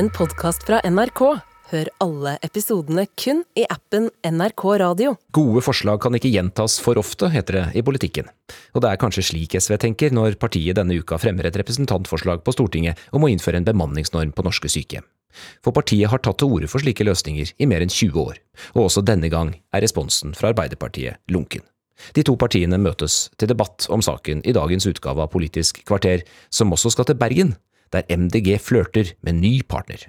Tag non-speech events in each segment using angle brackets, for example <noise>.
en podkast fra NRK. Hør alle episodene kun i appen NRK Radio. Gode forslag kan ikke gjentas for ofte, heter det i politikken. Og det er kanskje slik SV tenker når partiet denne uka fremmer et representantforslag på Stortinget om å innføre en bemanningsnorm på norske sykehjem. For partiet har tatt til orde for slike løsninger i mer enn 20 år, og også denne gang er responsen fra Arbeiderpartiet lunken. De to partiene møtes til debatt om saken i dagens utgave av Politisk kvarter, som også skal til Bergen, der MDG flørter med ny partner.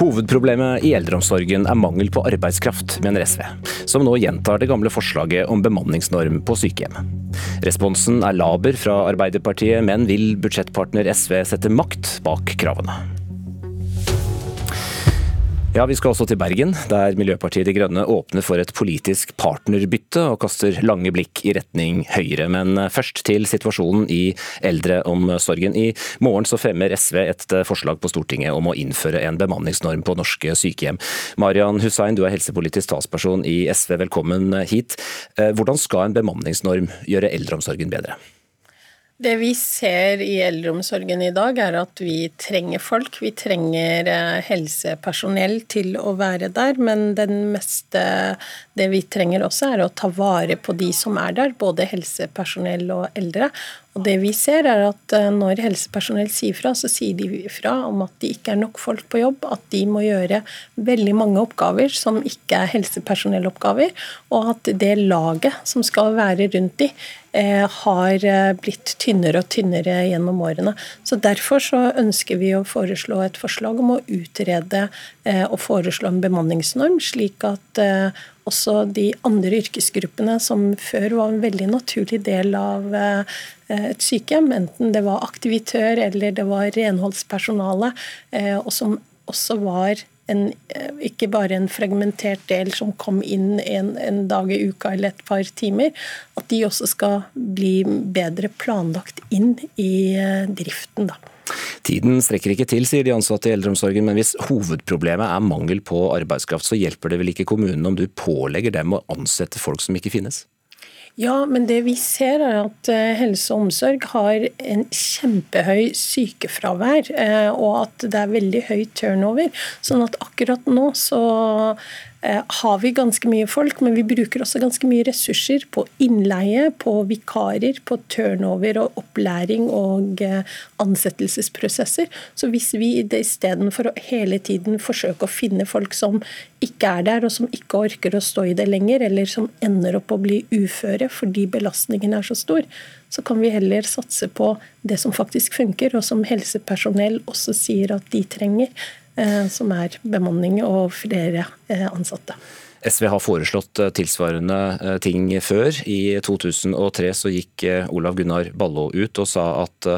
Hovedproblemet i eldreomsorgen er mangel på arbeidskraft, mener SV, som nå gjentar det gamle forslaget om bemanningsnorm på sykehjem. Responsen er laber fra Arbeiderpartiet, men vil budsjettpartner SV sette makt bak kravene? Ja, Vi skal også til Bergen, der Miljøpartiet De Grønne åpner for et politisk partnerbytte og kaster lange blikk i retning Høyre. Men først til situasjonen i eldreomsorgen. I morgen så fremmer SV et forslag på Stortinget om å innføre en bemanningsnorm på norske sykehjem. Marian Hussein, du er helsepolitisk talsperson i SV, velkommen hit. Eh, hvordan skal en bemanningsnorm gjøre eldreomsorgen bedre? Det vi ser i eldreomsorgen i dag, er at vi trenger folk. Vi trenger eh, helsepersonell til å være der, men den meste, det vi trenger også, er å ta vare på de som er der, både helsepersonell og eldre. Og det vi ser er at eh, Når helsepersonell sier fra, så sier de fra om at det ikke er nok folk på jobb, at de må gjøre veldig mange oppgaver som ikke er helsepersonelloppgaver, og at det laget som skal være rundt de, eh, har eh, blitt tynnere og tynnere gjennom årene. Så Derfor så ønsker vi å foreslå et forslag om å utrede og foreslå en bemanningsnorm, slik at også de andre yrkesgruppene som før var en veldig naturlig del av eh, et sykehjem, enten det var aktivitør eller det var renholdspersonale, eh, og som også var en, eh, ikke bare en fragmentert del som kom inn en, en, dag i uka eller et par timer, at de også skal bli bedre planlagt inn i driften. da. Tiden strekker ikke til, sier de ansatte i eldreomsorgen, men hvis hovedproblemet er mangel på arbeidskraft, så hjelper det vel ikke kommunen om du pålegger dem å ansette folk som ikke finnes? Ja, men det vi ser er at eh, helse og omsorg har en kjempehøy sykefravær, eh, og at det er veldig høy turnover. Sånn at akkurat nå så har vi ganske mye folk, men vi bruker også ganske mye ressurser på innleie, på vikarer, på turnover og opplæring og eh, ansettelsesprosesser. Så hvis vi istedenfor å hele tiden forsøke å finne folk som ikke er der, og som ikke orker å stå i det lenger, eller som ender opp å bli uføre fordi belastningen er så stor, så kan vi heller satse på det som faktisk funker, og som helsepersonell også sier at de trenger. Eh, som er bemanning og flere eh, ansatte. SV har foreslått eh, tilsvarende ting før. I 2003 så gikk Olav Gunnar Ballo ut og sa at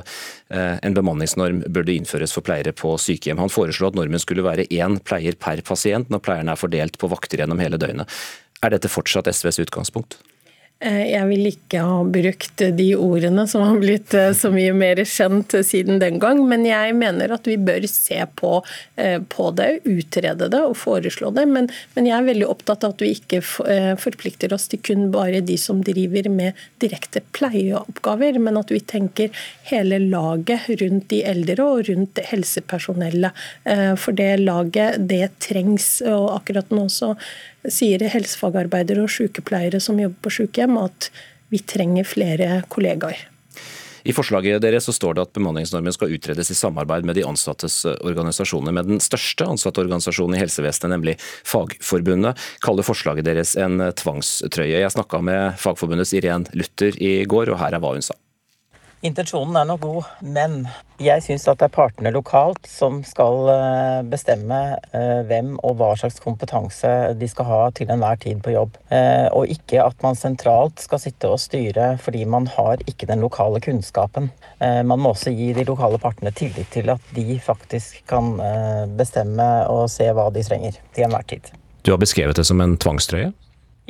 en bemanningsnorm burde innføres for pleiere på sykehjem. Han foreslo at normen skulle være én pleier per pasient når pleierne er fordelt på vakter gjennom hele døgnet. Er dette fortsatt SVs utgangspunkt? Eh, jeg vil ikke ha brukt de ordene som har blitt eh, så mye mer kjent siden den gang, men jeg mener at vi bør se på, eh, på det, utrede det og foreslå det. Men, men, jeg er veldig opptatt av at vi ikke forplikter oss til kun bare de som driver med direkte pleieoppgaver, men at vi tenker hele laget rundt de eldre og rundt helsepersonellet. For det laget, det trengs. Og akkurat nå så sier helsefagarbeidere og sykepleiere som jobber på sykehjem, at vi trenger flere kollegaer. I forslaget deres så står det at bemanningsnormen skal utredes i samarbeid med de ansattes organisasjoner. Men den største ansatteorganisasjonen i helsevesenet, nemlig Fagforbundet, kaller forslaget deres en tvangstrøye. Jeg snakka med Fagforbundets Irén Luther i går, og her er hva hun sa. Intensjonen er nok god, men jeg syns at det er partene lokalt som skal eh, bestemme eh, hvem og hva slags kompetanse de skal ha til enhver tid på jobb. Eh, og ikke at man sentralt skal sitte og styre fordi man har ikke den lokale kunnskapen. Man må også gi de lokale partene tillit til at de faktisk kan bestemme og se hva de trenger til enhver tid. Du har beskrevet det som en tvangstrøye?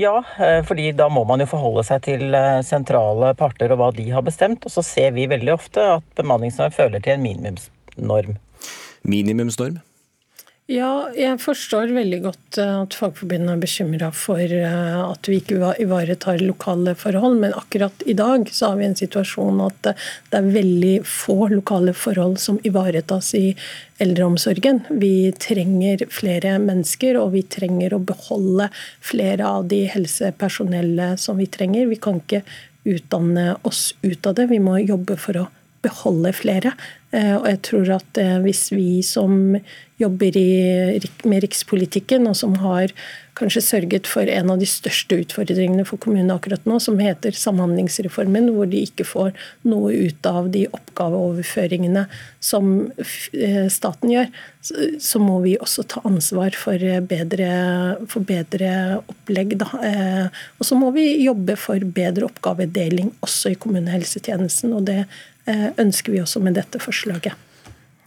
Ja, eh, fordi da må man jo forholde seg til eh, sentrale parter og hva de har bestemt. Og så ser vi veldig ofte at bemanningsnorm føler til en minimumsnorm. Minimumsnorm? Ja, jeg forstår veldig godt eh, at Fagforbundet er bekymra for eh, at vi ikke ivaretar lokale forhold, men akkurat i dag så har vi en situasjon at eh, det er veldig få lokale forhold som ivaretas i eldreomsorgen. Vi trenger flere mennesker, og vi trenger å beholde flere av de helsepersonellet som vi trenger. Vi kan ikke utdanne oss ut av det, vi må jobbe for å beholde flere. Og jeg tror at hvis vi som jobber i, med rikspolitikken, og som har kanskje sørget for en av de største utfordringene for kommunene akkurat nå, som heter Samhandlingsreformen, hvor de ikke får noe ut av de oppgaveoverføringene som eh, staten gjør. Så må vi også ta ansvar for bedre, for bedre opplegg. Da. Eh, og så må vi jobbe for bedre oppgavedeling også i kommunehelsetjenesten, og det eh, ønsker vi også med dette forslaget.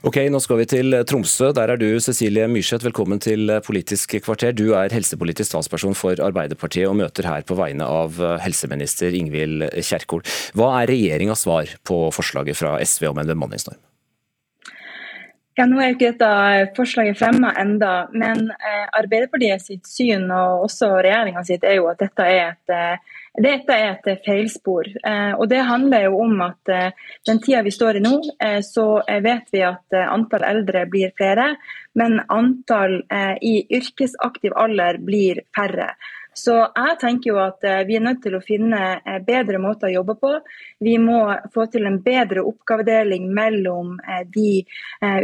Ok, Nå skal vi til Tromsø. Der er du, Cecilie Myrseth. Velkommen til Politisk kvarter. Du er helsepolitisk talsperson for Arbeiderpartiet og møter her på vegne av helseminister Ingvild Kjerkol. Hva er regjeringas svar på forslaget fra SV om en bemanningsnorm? Ja, Nå er jo ikke dette forslaget fremma enda, men eh, Arbeiderpartiet sitt syn og også regjeringa sitt er jo at dette er et eh, dette er et feilspor. Eh, og Det handler jo om at eh, den tida vi står i nå, eh, så vet vi at antall eldre blir flere, men antall i yrkesaktiv alder blir færre. Så jeg tenker jo at eh, vi er nødt til å finne eh, bedre måter å jobbe på. Vi må få til en bedre oppgavedeling mellom eh, de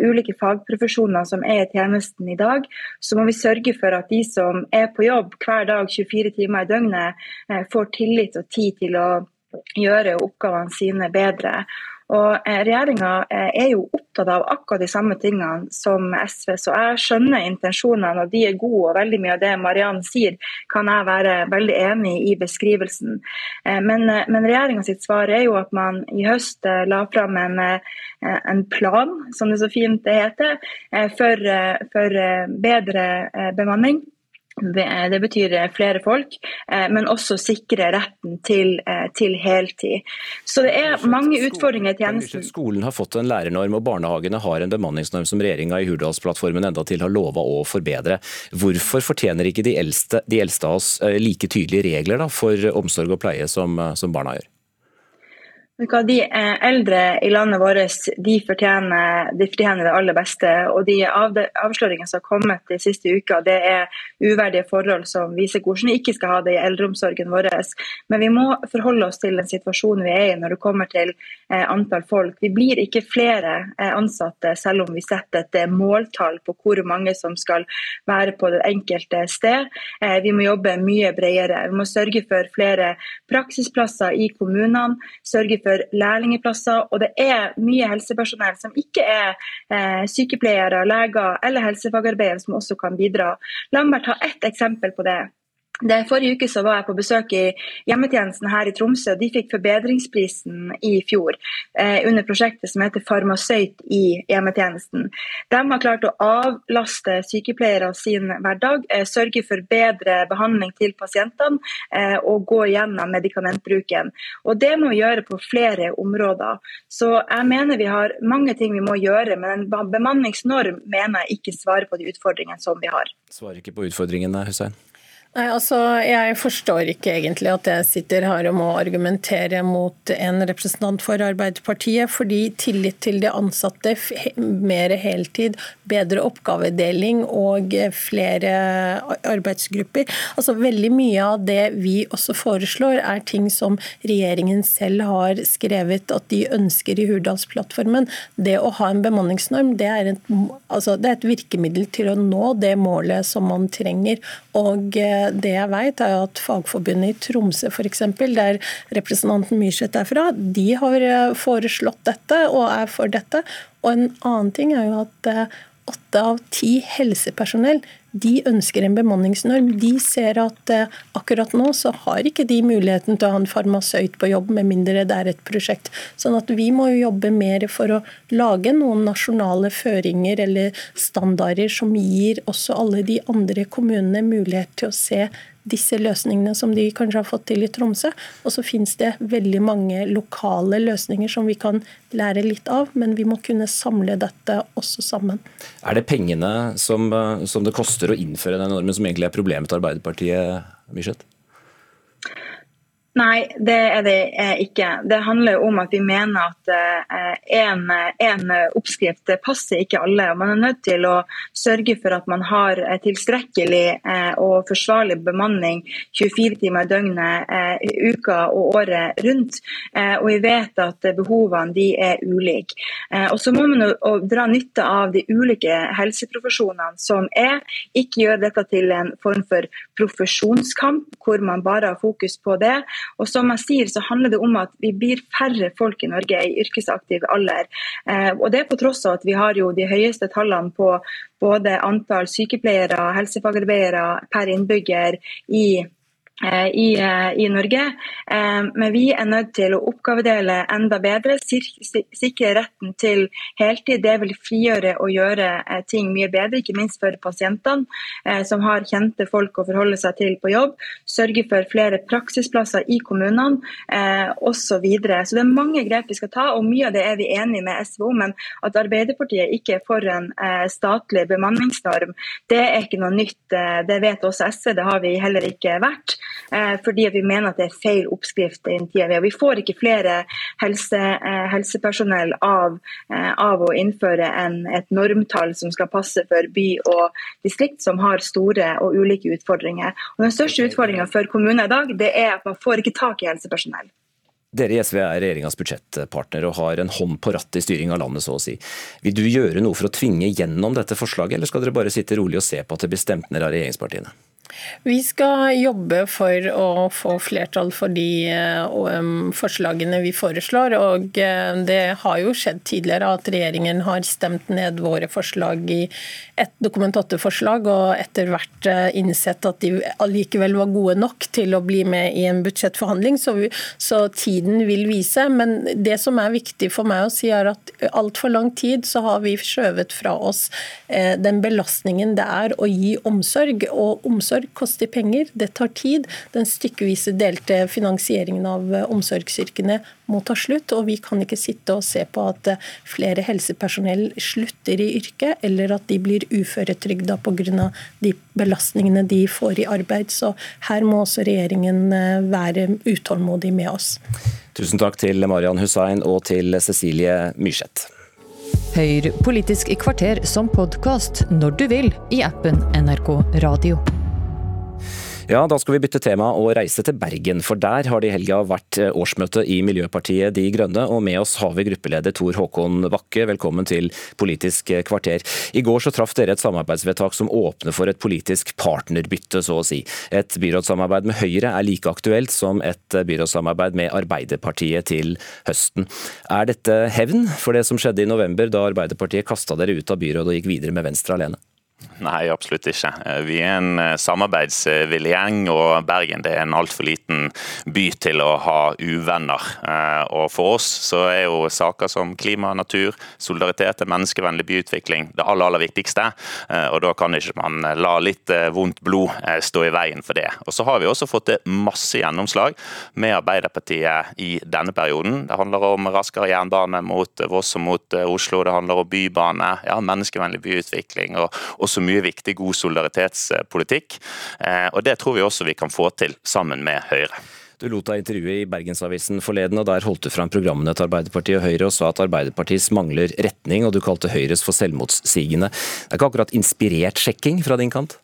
ulike fagprofesjonene som er i tjenesten i dag. Så må vi sørge for at de som er på jobb hver dag 24 timer i døgnet, får tillit og tid til å gjøre oppgavene sine bedre. Og eh, Regjeringa eh, er jo opptatt av akkurat de samme tingene som SV, så jeg skjønner intensjonene, og de er gode. og Veldig mye av det Mariann sier, kan jeg være veldig enig i beskrivelsen. Eh, men, men regjeringa sitt svar er jo at man i høst la fram en, en plan, som det så fint heter, for, for bedre bemanning. Det betyr flere folk, eh, men også sikre retten til, eh, til heltid. Så det er mange utfordringer i tjenesten. Skolen har fått en lærernorm, og barnehagene har en bemanningsnorm som regjeringa i Hurdalsplattformen enda til har lova å forbedre. Hvorfor fortjener ikke de eldste, de eldste av oss eh, like tydelige regler da, for omsorg og pleie som, som barna gjør? De eh, eldre i landet vårt de fortjener, de fortjener, det aller beste. og De avsløringene som har kommet de siste uka, det er uverdige forhold som viser hvordan vi ikke skal ha det i eldreomsorgen vår. Men vi må forholde oss til den situasjonen vi er i når det kommer til eh, antall folk. Vi blir ikke flere eh, ansatte selv om vi setter et måltall på hvor mange som skal være på det enkelte sted. Vi må jobbe mye bredere. Vi må sørge for flere praksisplasser i kommunene. sørge for for lærlingplasser. Og det er mye helsepersonell som ikke er eh, sykepleiere, leger eller helsefagarbeidere som også kan bidra. La meg ta ett eksempel på det. Det forrige uke så var jeg på besøk i hjemmetjenesten her i Tromsø. De fikk forbedringsprisen i fjor eh, under prosjektet som heter Farmasøyt i hjemmetjenesten. De har klart å avlaste sykepleiere sin hverdag, eh, sørge for bedre behandling til pasientene eh, og gå gjennom medikamentbruken. Og Det må vi gjøre på flere områder. Så jeg mener vi har mange ting vi må gjøre, men en bemanningsnorm mener jeg ikke svarer på de utfordringene som vi har. Svarer ikke på utfordringene, Hussein? Nei, altså, Jeg forstår ikke egentlig at jeg sitter her og må argumentere mot en representant for Arbeiderpartiet, fordi tillit til de ansatte, mer heltid, bedre oppgavedeling og flere arbeidsgrupper altså Veldig mye av det vi også foreslår, er ting som regjeringen selv har skrevet at de ønsker i Hurdalsplattformen. Det å ha en bemanningsnorm det er, et, altså, det er et virkemiddel til å nå det målet som man trenger. og det jeg vet, er at Fagforbundet i Tromsø f.eks., der representanten Myrseth er fra, de har eh, foreslått dette og er for dette. Og en annen ting er jo at eh, åtte av ti helsepersonell de ønsker en bemanningsnorm. De ser at eh, akkurat nå så har ikke de muligheten til å ha en farmasøyt på jobb, med mindre det er et prosjekt. Sånn at vi må jo jobbe mer for å lage noen nasjonale føringer eller standarder som gir også alle de andre kommunene mulighet til å se disse løsningene som de kanskje har fått til i Tromsø. Og så finnes det veldig mange lokale løsninger som vi kan lære litt av, men vi må kunne samle dette også sammen. Er det pengene som, eh, som det koster å innføre den normen som egentlig er problemet til Arbeiderpartiet, Myrseth? Nei, det er det ikke. Det handler om at vi mener at én eh, oppskrift passer ikke alle. og Man er nødt til å sørge for at man har tilstrekkelig eh, og forsvarlig bemanning 24 timer i døgnet, eh, uka og året rundt. Og vi vet at behovene er ulike. Og så må man dra nytte av de ulike helseprofesjonene som er. Ikke gjøre dette til en form for profesjonskamp hvor man bare har fokus på det. Og som jeg sier, så handler det om at vi blir færre folk i Norge i yrkesaktiv alder. Eh, og det på tross av at vi har jo de høyeste tallene på både antall sykepleiere helsefagarbeidere per innbygger i Eh, i, eh, i, Norge. Eh, men vi er nødt til å oppgavedele enda bedre, sikre retten til heltid. Det vil frigjøre og gjøre ting mye bedre, ikke minst for pasientene, som har kjente folk å forholde seg til på jobb. Sørge for flere praksisplasser i kommunene osv. Så, så det er mange grep vi skal ta, og mye av det er vi enige med SV om. Men at Arbeiderpartiet ikke er for en statlig bemanningsnorm, det er ikke noe nytt. Det vet også SV, det har vi heller ikke vært. Eh, fordi vi mener at det er feil oppskrift i tida vi får ikke flere helse, eh, helsepersonell av, eh, av, å innføre en, et normtall som skal passe for by og distrikt, som har store og ulike utfordringer. Og Den største utfordringa for kommuner i dag det er at man får ikke tak i helsepersonell. Dere i SV er regjeringas budsjettpartner og har en hånd på rattet i styring av landet, så å si. Vil du gjøre noe for å tvinge gjennom dette forslaget, eller skal dere bare sitte rolig og se på at det blir stemt ned av regjeringspartiene? Vi skal jobbe for å få flertall for de um, forslagene vi foreslår. og uh, Det har jo skjedd tidligere at regjeringen har stemt ned våre forslag i et Dokument 8-forslag, og etter hvert uh, innsett at de allikevel var gode nok til å bli med i en budsjettforhandling. Så, så tiden vil vise. Men det som er viktig for meg å si, er at altfor lang tid så har vi skjøvet fra oss den belastningen det er å gi omsorg. og omsorg omsorg koster penger, det tar tid. Den stykkevise delte finansieringen av eh, omsorgsyrkene må ta slutt. Og vi kan ikke sitte og se på at eh, flere helsepersonell slutter i yrket, eller at de blir uføretrygda pga. de belastningene de får i arbeid. Så her må også regjeringen eh, være utålmodig med oss. Tusen takk til Marian Hussein og til Cecilie Myrseth. Hør Politisk kvarter som podkast når du vil i appen NRK Radio. Ja, da skal vi bytte tema og reise til Bergen, for der har det i helga vært eh, årsmøte i Miljøpartiet De Grønne, og med oss har vi gruppeleder Tor Håkon Bakke. Velkommen til Politisk kvarter. I går så traff dere et samarbeidsvedtak som åpner for et politisk partnerbytte, så å si. Et byrådssamarbeid med Høyre er like aktuelt som et byrådssamarbeid med Arbeiderpartiet til høsten. Er dette hevn for det som skjedde i november, da Arbeiderpartiet kasta dere ut av byrådet og gikk videre med Venstre alene? Nei, absolutt ikke. Eh, vi er en eh, samarbeidsvillig gjeng, og Bergen er en altfor liten by til å ha uvenner. Eh, og For oss så er jo saker som klima, natur, solidaritet og menneskevennlig byutvikling det aller, aller viktigste. Og Da kan ikke man la litt vondt blod stå i veien for det. Og Så har vi også fått masse gjennomslag med Arbeiderpartiet i denne perioden. Det handler om raskere jernbane mot Voss og mot Oslo, det handler om bybane, ja, menneskevennlig byutvikling. og, og så mye viktig, god solidaritetspolitikk. Eh, og Det tror vi også vi kan få til sammen med Høyre. Du lot deg intervjue i Bergensavisen forleden, og der holdt du fram programmene til Arbeiderpartiet og Høyre og sa at Arbeiderpartiet mangler retning, og du kalte Høyres for selvmotsigende. Det er ikke akkurat inspirert sjekking fra din kant?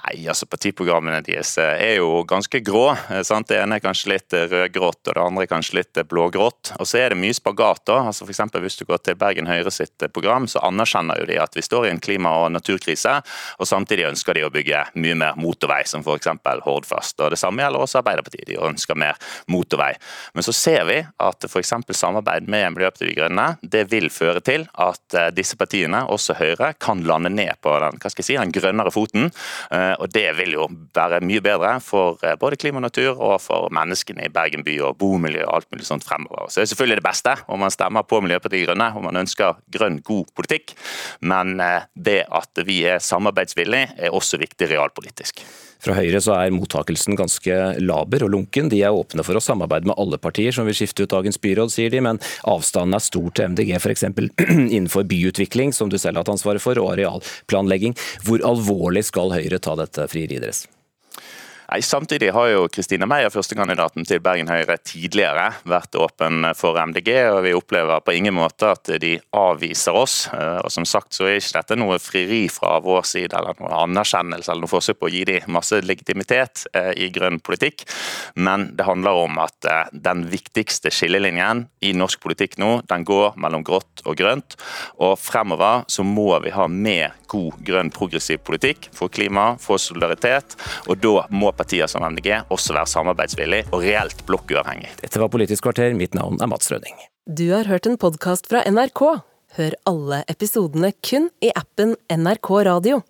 Nei, altså Partiprogrammene deres eh, er jo ganske grå. Eh, sant? Det ene er kanskje litt rødgrått, rød-grått, og det andre er kanskje litt blå-grått. Og Så er det mye spagat. da. Altså for eksempel, Hvis du går til Bergen Høyre sitt program, så anerkjenner jo de at vi står i en klima- og naturkrise, og samtidig ønsker de å bygge mye mer motorvei, som f.eks. Hordfast. Og Det samme gjelder også Arbeiderpartiet, de ønsker mer motorvei. Men så ser vi at f.eks. samarbeid med Miljøpartiet De Grønne det vil føre til at disse partiene, også Høyre, kan lande ned på den, hva skal jeg si, den grønnere foten Eh, og Det vil jo være mye bedre for eh, både klima og natur og for menneskene i Bergen by og bomiljø og alt mulig sånt fremover. Så det er selvfølgelig det beste om man stemmer på Miljøpartiet De Grønne om man ønsker grønn, god politikk. Men eh, det at vi er samarbeidsvillige er også viktig realpolitisk. Fra Høyre så er mottakelsen ganske laber og lunken. De er åpne for å samarbeide med alle partier som vil skifte ut dagens byråd, sier de, men avstanden er stor til MDG f.eks. <clears throat> innenfor byutvikling, som du selv har hatt ansvaret for, og arealplanlegging. Hvor alvorlig skal Høyre ta dette frieriet deres? Nei, Samtidig har jo Kristina Meyer, førstekandidaten til Bergen Høyre, tidligere vært åpen for MDG, og vi opplever på ingen måte at de avviser oss. Eh, og Som sagt så er ikke dette noe frieri fra vår side eller noe anerkjennelse eller noe forsøk på å gi dem masse legitimitet eh, i grønn politikk, men det handler om at eh, den viktigste skillelinjen i norsk politikk nå, den går mellom grått og grønt. Og fremover så må vi ha mer god grønn progressiv politikk for klima, for solidaritet, og da må partier som MDG også være samarbeidsvillig og reelt blokkuavhengig. Dette var Politisk kvarter, mitt navn er Mats Røding. Du har hørt en podkast fra NRK. Hør alle episodene kun i appen NRK Radio.